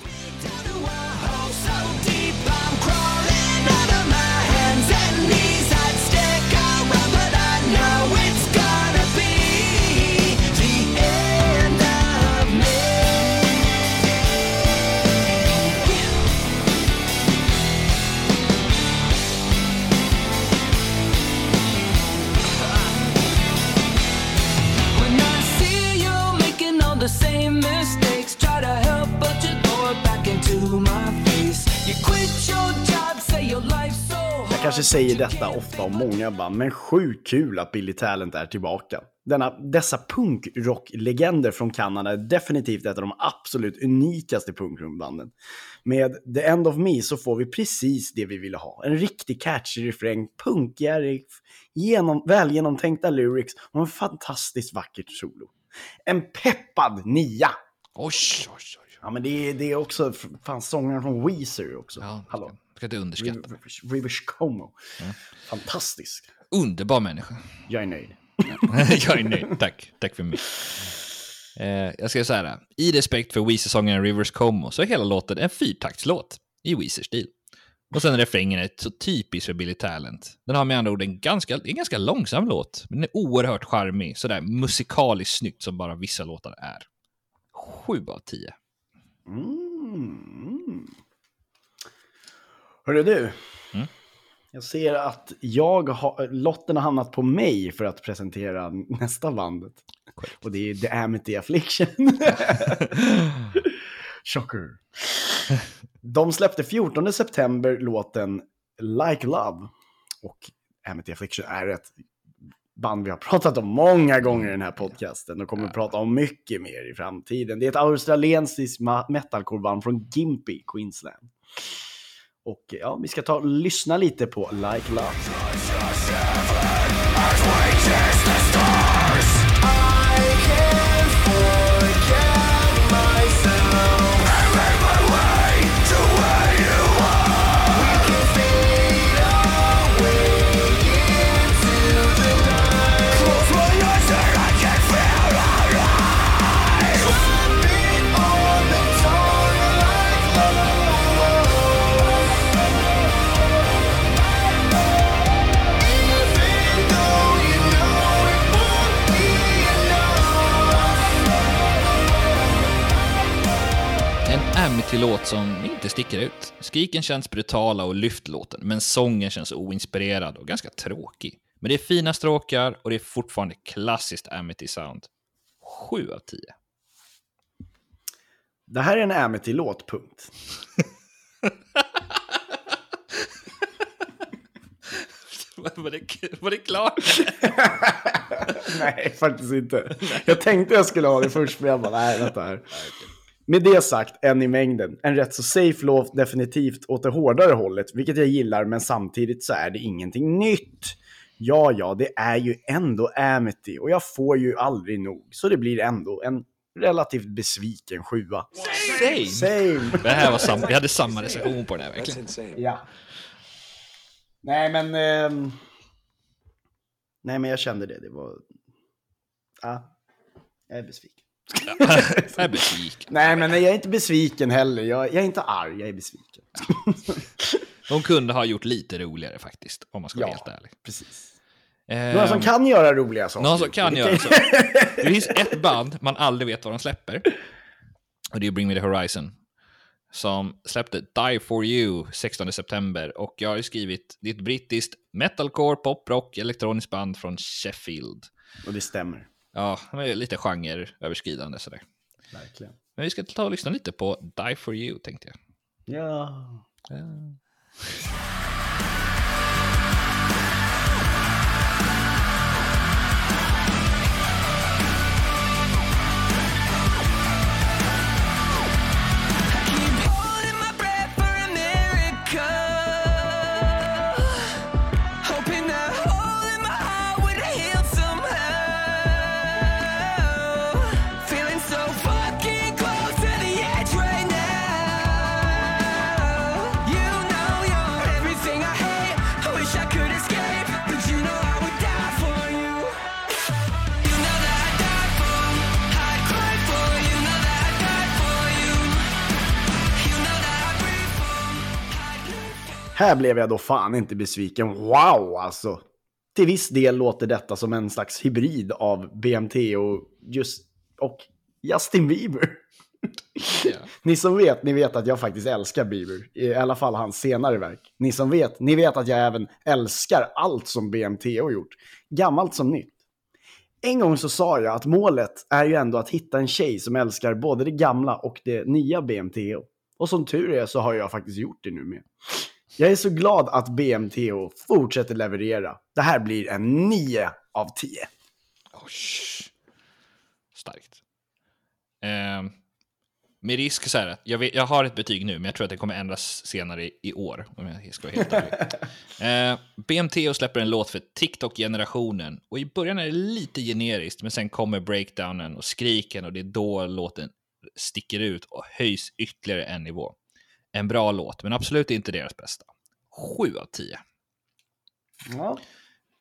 Kanske säger detta ofta om många band, men sjukt kul att Billy Talent är tillbaka. Denna, dessa punkrocklegender från Kanada är definitivt ett av de absolut unikaste punkrockbanden. Med The End of Me så får vi precis det vi ville ha. En riktig catchy refräng, punkiga riff, genom, väl genomtänkta lyrics och en fantastiskt vackert solo. En peppad nia! Oj, oj, oj. Ja, men det är, det är också fan sångaren från Weezer också. Ja, Hallå. Ska inte underskatta. Rivers, Rivers Como. Fantastisk. Underbar människa. Jag är nöjd. *laughs* jag är nöjd. Tack. Tack för mig. Eh, jag ska säga det. I respekt för Weezer-sångaren Rivers Como så är hela låten en fyrtaktslåt i Weezer-stil. Och sen är refrängen ett så typiskt för Billy Talent. Den har med andra ord en ganska, en ganska långsam låt, men den är oerhört charmig, sådär musikaliskt snyggt som bara vissa låtar är. Sju av tio. Mm. Hörru du. Mm. Jag ser att jag har, lotten har hamnat på mig för att presentera nästa bandet. Och det är The Amity Affliction. *laughs* Shocker. De släppte 14 september låten Like Love. Och Amity Affliction är ett band vi har pratat om många gånger i den här podcasten och kommer att prata om mycket mer i framtiden. Det är ett australiensiskt metalcore-band från Gympie, Queensland. Och ja, vi ska ta och lyssna lite på Like Love. En Amity-låt som inte sticker ut. Skriken känns brutala och lyftlåten, men sången känns oinspirerad och ganska tråkig. Men det är fina stråkar och det är fortfarande klassiskt Amity-sound. 7 av 10. Det här är en Amity-låt, punkt. *laughs* var, det, var det klart? *laughs* Nej, faktiskt inte. Jag tänkte jag skulle ha det först, men jag bara, nej, vänta här. Med det sagt, en i mängden. En rätt så safe låt, definitivt åt det hårdare hållet, vilket jag gillar, men samtidigt så är det ingenting nytt. Ja, ja, det är ju ändå Amity och jag får ju aldrig nog, så det blir ändå en relativt besviken sjua. Same. Same! *laughs* Det här var samma, vi hade samma recension på det här verkligen. Ja. Nej, men... ehm, nej, men jag kände det. Det var... Ja, jag är besviken. *laughs* Jag är besviken. Nej, men jag är inte besviken heller. Jag, jag är inte arg, jag är besviken. De kunde ha gjort lite roligare faktiskt, om man ska vara Ja. helt ärlig. Precis. Ehm, Några som kan göra roliga saker. Någon som kan göra så. *laughs* Det finns ett band man aldrig vet vad de släpper. Och det är Bring Me The Horizon. Som släppte Die For You 16 september. Och jag har skrivit, det är ett brittiskt metalcore, poprock, elektroniskt band från Sheffield. Och det stämmer. Ja, det är lite genreöverskridande sådär. Verkligen. Men vi ska ta och lyssna lite på Die For You tänkte jag. Ja. Holding Här blev jag då fan inte besviken. Wow, alltså. Till viss del låter detta som en slags hybrid av BMT och just och Justin Bieber. *laughs* Ni som vet, ni vet att jag faktiskt älskar Bieber. I alla fall hans senare verk. Ni som vet, ni vet att jag även älskar allt som BMT har gjort. Gammalt som nytt. En gång så sa jag att målet är ju ändå att hitta en tjej som älskar både det gamla och det nya BMTO. Och som tur är så har jag faktiskt gjort det nu med. Jag är så glad att BMTO fortsätter leverera. Det här blir en 9 av 10. Oj. Starkt. Eh, med risk så här, jag, vet, jag har ett betyg nu, men jag tror att det kommer ändras senare i, i år. Om jag ska vara helt ärlig. *laughs* eh, BMTO släpper en låt för TikTok-generationen. Och i början är det lite generiskt, men sen kommer breakdownen och skriken och det är då låten sticker ut och höjs ytterligare en nivå. En bra låt, men absolut inte deras bästa. 7 av 10. Ja.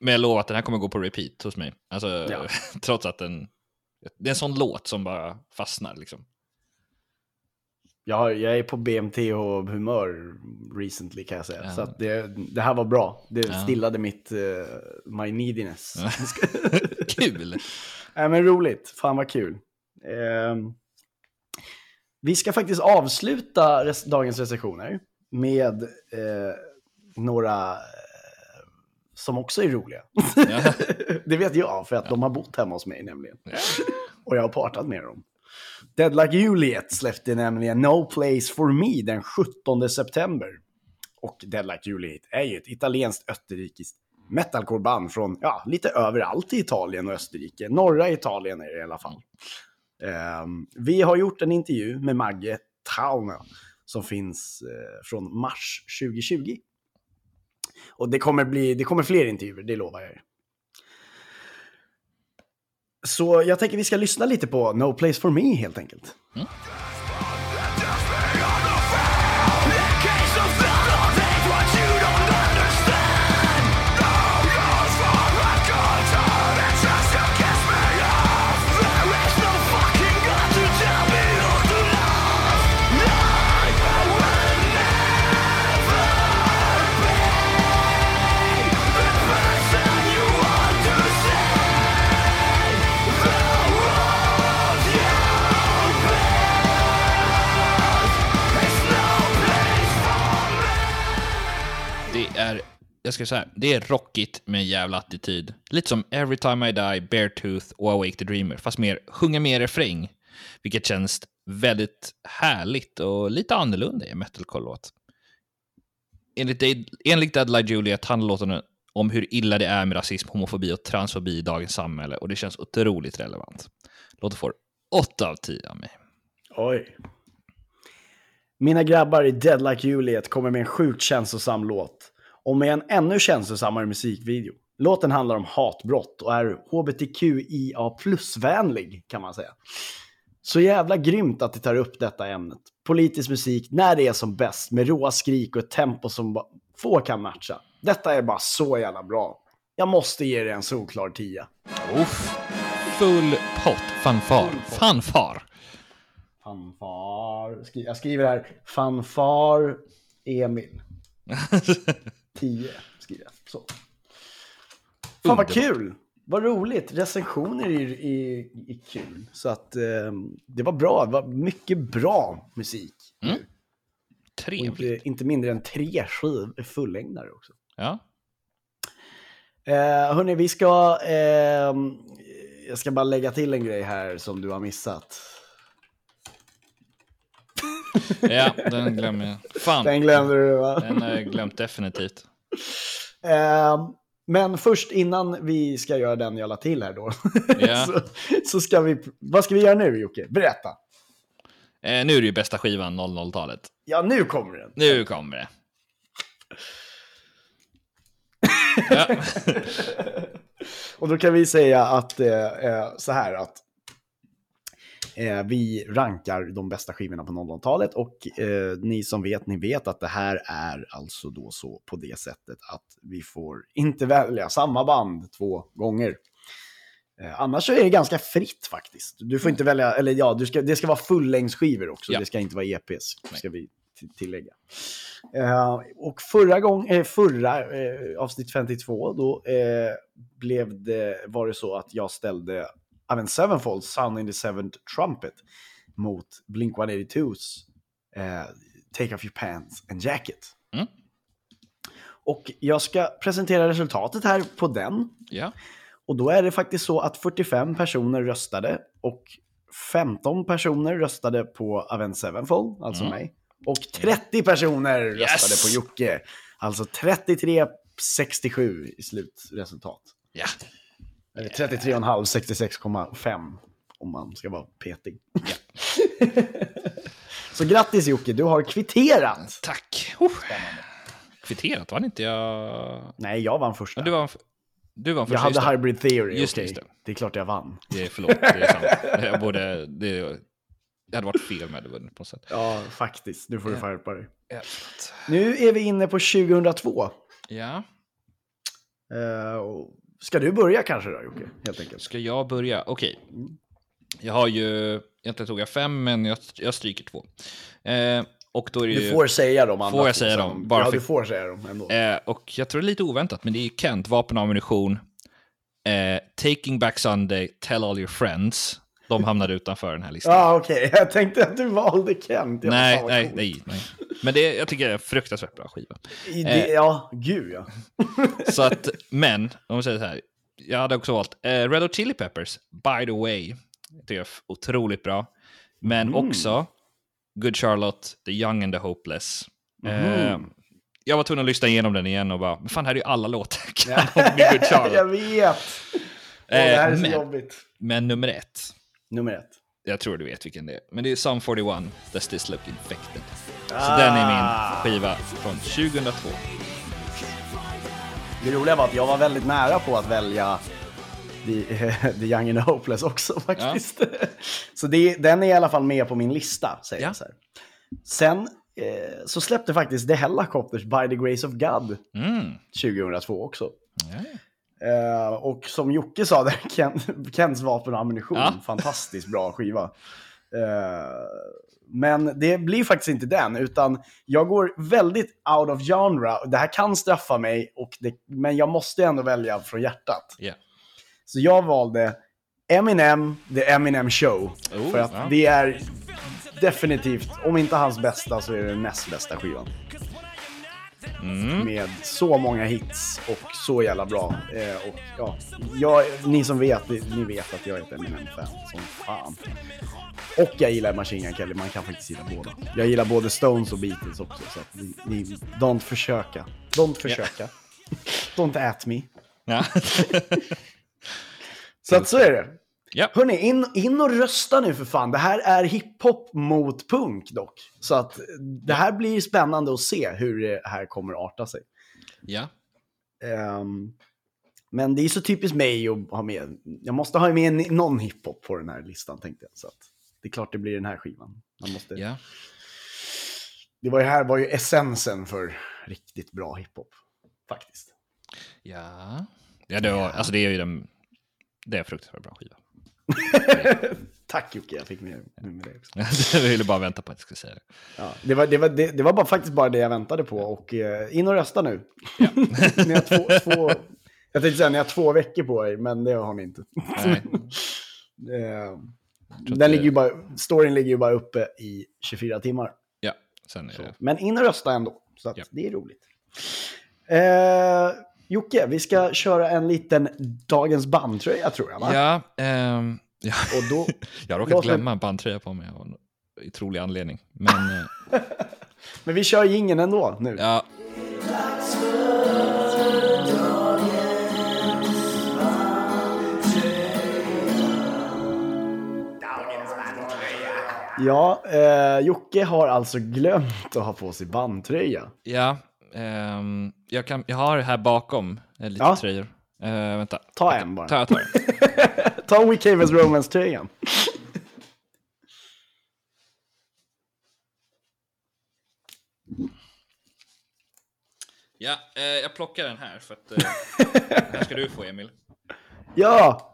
Men jag lovar att den här kommer gå på repeat hos mig. Alltså, Ja. *laughs* trots att den... Det är en sån låt som bara fastnar liksom. Jag, jag är på BMT-humör recently kan jag säga. Ja. Så att det, det här var bra. Det Ja. stillade mitt uh, my neediness. *laughs* Kul! Nej men roligt. Fan vad kul. Ehm, vi ska faktiskt avsluta res- dagens recensioner med eh, några eh, som också är roliga. Ja. *laughs* det vet jag, för att de har bott hemma hos mig nämligen. Och jag har partat med dem. Dead Like Juliet släppte nämligen No Place For Me den 17 september. Och Dead Like Juliet är ju ett italienskt österrikiskt metalcore-band från, ja, lite överallt i Italien och Österrike. Norra Italien är det i alla fall. Ehm, vi har gjort en intervju med Magge Trauna som finns eh, från mars 2020. Och det kommer, bli, det kommer fler intervjuer, det lovar jag er. Så jag tänker vi ska lyssna lite på No Place For Me helt enkelt. Mm. Jag ska säga, det är rockigt med en jävla attityd. Lite som Every Time I Die, Beartooth och Awake the Dreamer, fast mer sjunga mer refräng. Vilket känns väldigt härligt och lite annorlunda i en metalcore-låt. Enligt, enligt Deadline Juliet handlar låten om hur illa det är med rasism, homofobi och transfobi i dagens samhälle och det känns otroligt relevant. Låten får 8 av 10 av mig. Oj. Mina grabbar i Dead Like Juliet kommer med en sjukt känslosam låt. Och med en ännu känslosammare musikvideo. Låten handlar om hatbrott och är hbtqia plus-vänlig kan man säga. Så jävla grymt att det tar upp detta ämnet. Politisk musik när det är som bäst med råa skrik och ett tempo som få kan matcha. Detta är bara så jävla bra. Jag måste ge det en solklar tia. Uff. Full pott. Fanfar. Fanfar. Fanfar. Jag skriver här. Fanfar Emil. *laughs* 10 skriver jag. Så. Fan vad kul! Vad roligt. Recensioner är, är, är kul. Så att eh, det var bra. Det var mycket bra musik. Och Trevligt. inte, inte mindre än tre skiv fullängdare också. Ja. Eh, hörni, vi ska... Eh, jag ska bara lägga till en grej här som du har missat. *laughs* ja, den glömmer jag. Fan, Den glömde du va? den har jag glömt definitivt. Eh, men först innan vi ska göra den jag la till här då. *laughs* Ja. så, så ska vi... Vad ska vi göra nu Jocke? Berätta. Eh, nu är det ju bästa skivan 00-talet. Ja, nu kommer den. Nu kommer det. *laughs* Och då kan vi säga att eh, eh, så här att eh, vi rankar de bästa skivorna på 00-talet och eh, ni som vet, ni vet att det här är alltså då så på det sättet att vi får inte välja samma band två gånger. Eh, annars så är det ganska fritt faktiskt. Du får inte välja, eller ja, ska, det ska vara fullängdsskivor också, Ja. det ska inte vara EPs, ska vi tillägga. Eh, och förra gången, eh, förra eh, avsnitt 52, då eh, blev det, var det så att jag ställde Avenged Sevenfold, Sound in the Seventh Trumpet, mot Blink-182s eh, Take Off Your Pants and Jacket. Mm. Och jag ska presentera resultatet här på den. ja. Och då är det faktiskt så att 45 personer röstade och 15 personer röstade på Avenged Sevenfold, alltså mig. Och 30 personer röstade på Jocke. Alltså 33-67 i slutresultat. Ja. Eller 33,5, 66,5 om man ska vara petig. *laughs* Så grattis Jocke, du har kvitterat. Tack. Uh. Kvitterat, vann inte jag? Nej, jag vann första. Ja, du vann, du vann jag första. hade just det. hybrid theory, Just okej. just det. Det är klart jag vann. Det är, förlåt, det är sant. Jag, *laughs* borde, det, det hade varit fel med det på något sätt. Ja, faktiskt. Nu får du skärpa dig. Ja. Nu är vi inne på 2002. ja. Eh, och ska du börja kanske då, Jocke? Helt enkelt. Ska jag börja? Okej. Jag har ju, egentligen tog jag fem, men jag, jag stryker två. Eh, och då är det ju, Du får säga dem. andra Får jag säga dem? Bara ja, för- du får säga dem ändå. Eh, och jag tror det är lite oväntat, men det är Kent, vapen och ammunition. Eh, Taking Back Sunday, Tell All Your Friends. De hamnade utanför den här listan. Ja, okej. *laughs* Jag tänkte att du valde Kent. Ja, nej, nej, nej, nej. Men det, jag tycker det är en fruktansvärt bra skiva. I det, Eh. Ja, gud ja. *laughs* Så att, men, om vi säger så här. Jag hade också valt eh, Red Hot Chili Peppers, By the way. Det tycker jag är otroligt bra. Men Mm. också Good Charlotte, The Young and the Hopeless. Eh, jag var tvungen att lyssna igenom den igen och bara, men fan här är ju alla låtar *laughs* *laughs* med Good Charlotte. jag vet. Åh, det här är så men- jobbigt. Men nummer ett, Nummer ett. jag tror du vet vilken det är. Men det är Sum 41, Does This Look Infected. Så den är min skiva från 2002. Det roliga var att jag var väldigt nära på att välja The, *laughs* The Young and Hopeless också faktiskt. Så det, den är i alla fall med på min lista, säger Ja. jag så här. Sen eh, så släppte faktiskt The Hellacopters By the Grace of God Mm. 2002 också. Ja. Eh, och som Jocke sa, där, *laughs* Ken, Kens vapen och ammunition, Ja. fantastiskt bra skiva. Eh, men det blir faktiskt inte den, utan jag går väldigt out of genre. Det här kan straffa mig, och det, men jag måste ändå välja från hjärtat. Ja. Så jag valde Eminem, The Eminem Show. Oh, för att ja. det är definitivt, om inte hans bästa, så är det den näst bästa skivan. Mm. Med så många hits och så jävla bra. Eh, och, ja, jag, ni som vet, ni vet att jag är ett Eminem-fan som fan. Och jag gillar Machine Gun Kelly, man kan faktiskt gilla båda. Jag gillar både Stones och Beatles också, så att ni, ni don't försöka. Don't försöka. don't at me. Ja. Så att så är det. Ja. Hörni, in, in och rösta nu för fan. Det här är hiphop mot punk dock. Så att det här blir spännande att se hur det här kommer att arta sig. ja. Ehm, men det är så typiskt mig att ha med. Jag måste ha med någon hiphop på den här listan tänkte jag. Så att det är klart det blir den här skivan. Man måste, ja. Det var ju här var ju essensen för riktigt bra hiphop. Faktiskt. Ja. Ja, det, var, alltså det är ju den... Det är fruktansvärt bra skiva. *laughs* Tack Jocke, jag fick med, med det också. *laughs* jag ville bara vänta på att jag skulle säga det. Ja, det, var, det, var, det, det var bara, faktiskt bara det jag väntade på. Och eh, in och rösta nu. *laughs* ni har två, två, jag tänkte säga ni har två veckor på er, men det har ni inte. Nej. Eh, den det- ligger ju bara, storyn ligger ju bara uppe i 24 timmar. Ja, sen är Så. det... Men in och rösta ändå, så Ja. det är roligt. Eh, Jocke, vi ska köra en liten Dagens bandtröja tror jag, va? Ja, ehm, ja. Och då, *laughs* jag har råkat glömma en bandtröja på mig av en otrolig anledning. Men eh, *laughs* men vi kör ingen ändå nu. ja, Ja, eh, Jocke har alltså glömt att ha på sig bandtröja. ja ehm, jag, kan, jag har här bakom eh, lite Ja. tröjor. Eh, vänta, Ta en bara. ta, den. *laughs* Ta We Cavens Romance-tröjan. Ja, eh, jag plockar den här för att eh, *laughs* den här ska du få Emil. Ja!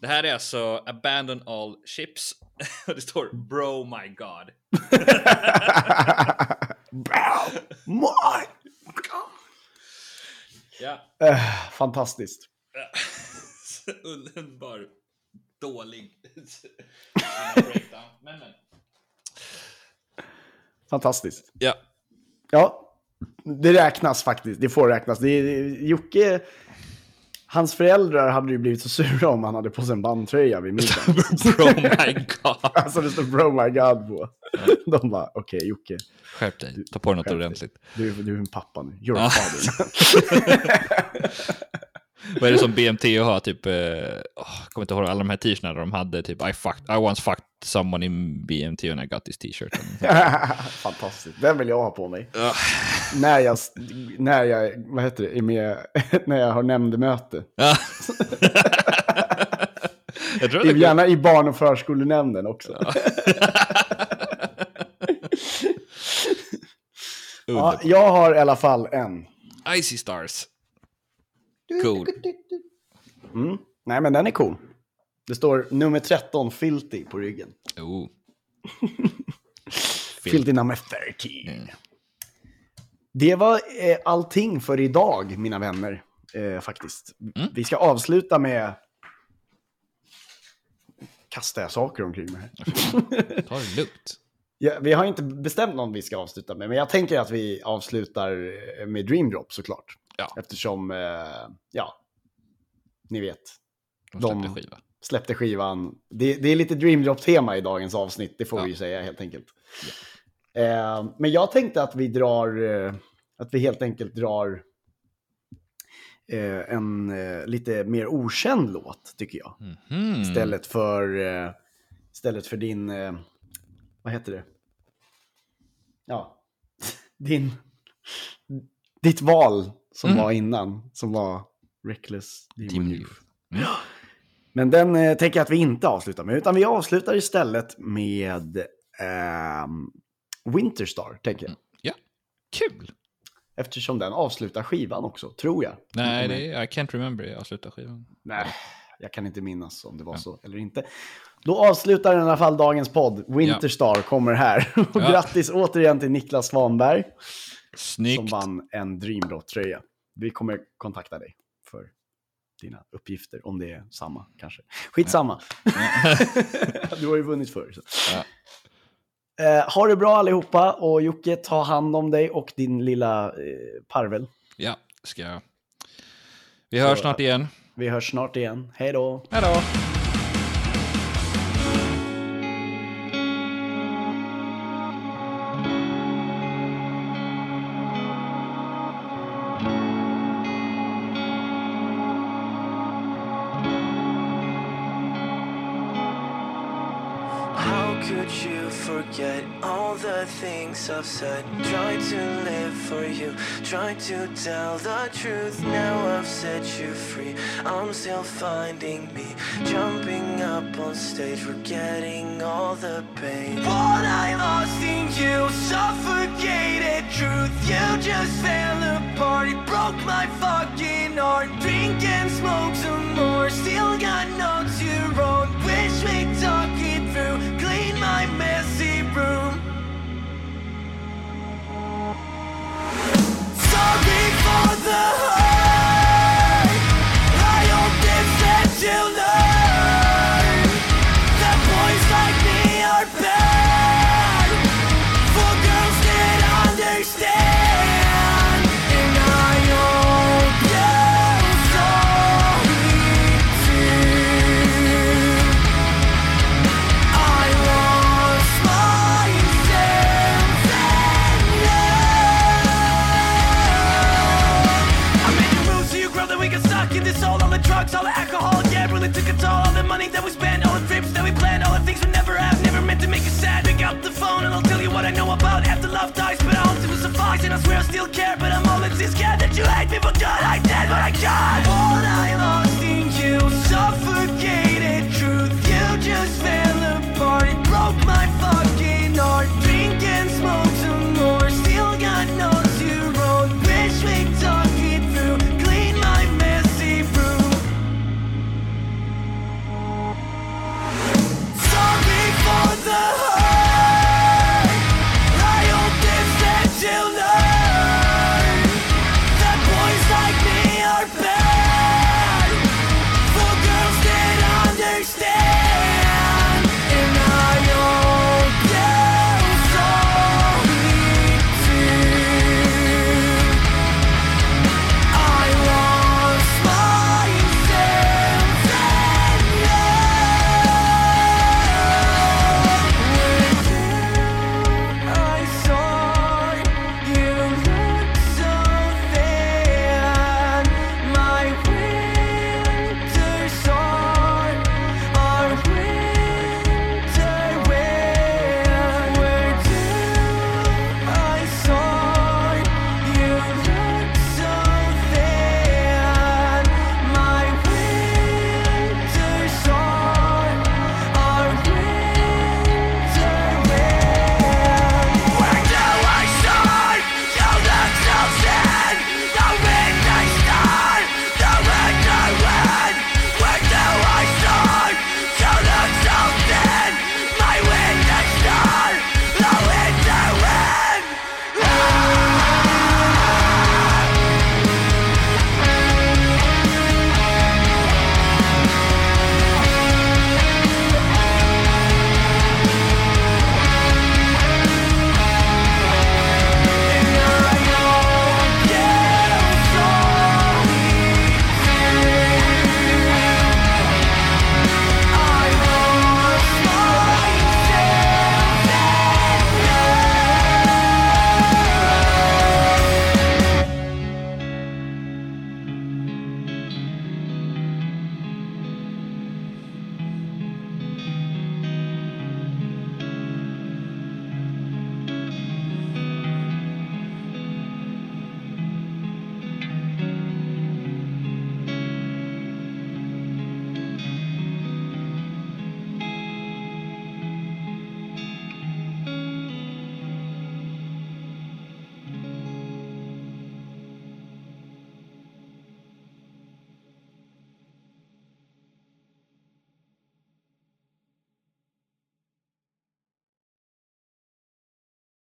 Det här är alltså Abandon All Ships. *laughs* Det står Bro My God. My. Ja, Eh, fantastiskt. *laughs* underbar dålig. *laughs* Men, men. Fantastiskt. Ja, Ja, det räknas faktiskt. Det får räknas. Det är, Jocke, hans föräldrar hade ju blivit så sura om han hade på sig en bandtröja vid middagen. *laughs* Bro My God. alltså det står bro my god på. De bara, okej Jocke, Skärp dig, ta på dig något ordentligt. du, du är en pappa nu. You're Ja. a father. *laughs* Vad är det som BMT har? Typ, eh, jag kommer inte ihåg alla de här t-shirtarna de hade. Typ I, fucked, I once fucked someone in BMT and I got this t-shirt. *laughs* Fantastiskt. Den vill jag ha på mig. När jag, när jag, vad heter det, är med, *laughs* när jag har nämndemöte. Ja. *laughs* jag tror det Gärna i barn och förskolenämnden också. Ja, jag har i alla fall en. Icy Stars. Cool. Mm. Nej, men den är cool. Det står nummer 13, Filthy, på ryggen. Oh. *laughs* Filthy number 13. Det var eh, allting för idag, mina vänner. Eh, faktiskt. Vi ska avsluta med... Kastar jag saker omkring mig här? *laughs* Ta det lugnt. Ja, vi har inte bestämt någon vi ska avsluta med, men jag tänker att vi avslutar eh, med Dream Drop såklart. Ja. Eftersom, eh, ja, ni vet, De De- släppte skiva. Släppte skivan. Det, det är lite Dream Drop-tema i dagens avsnitt, det får Ja. vi ju säga helt enkelt. Eh, men jag tänkte att vi drar, eh, att vi helt enkelt drar eh, en eh, lite mer okänd låt, tycker jag. Mhm. Istället för, eh, istället för din, eh, vad heter det? Ja, *laughs* din, ditt val som Mm. var innan, som var Reckless Demon Youth. Men den eh, tänker jag att vi inte avslutar med, utan vi avslutar istället med ehm, Winterstar, tänker jag. Ja, kul. Eftersom den avslutar skivan också, tror jag. Nej, det är, I can't remember. Jag slutar skivan. Nej, jag kan inte minnas om det var så eller inte. Då avslutar i alla fall dagens podd. Winterstar kommer här. *laughs* Och Ja. grattis återigen till Niklas Svanberg som Snyggt. vann en Dreamrot-tröja. Vi kommer kontakta dig för dina uppgifter, om det är samma kanske. *laughs* Skitsamma. *laughs* du har ju vunnit förr. Så. Ja. Eh, ha det bra allihopa och Jocke, ta hand om dig och din lilla eh, parvel. Ja, ska jag. Vi hörs snart igen. Vi hörs snart igen. Hej då! Hej då! Things I've said? Try to live for you, try to tell the truth. Now I've set you free. I'm still finding me, jumping up on stage, forgetting all the pain. What I lost in you, suffocated truth. You just fell apart, it broke my fucking heart. Drink and smoke some more, still got notes Sorry for the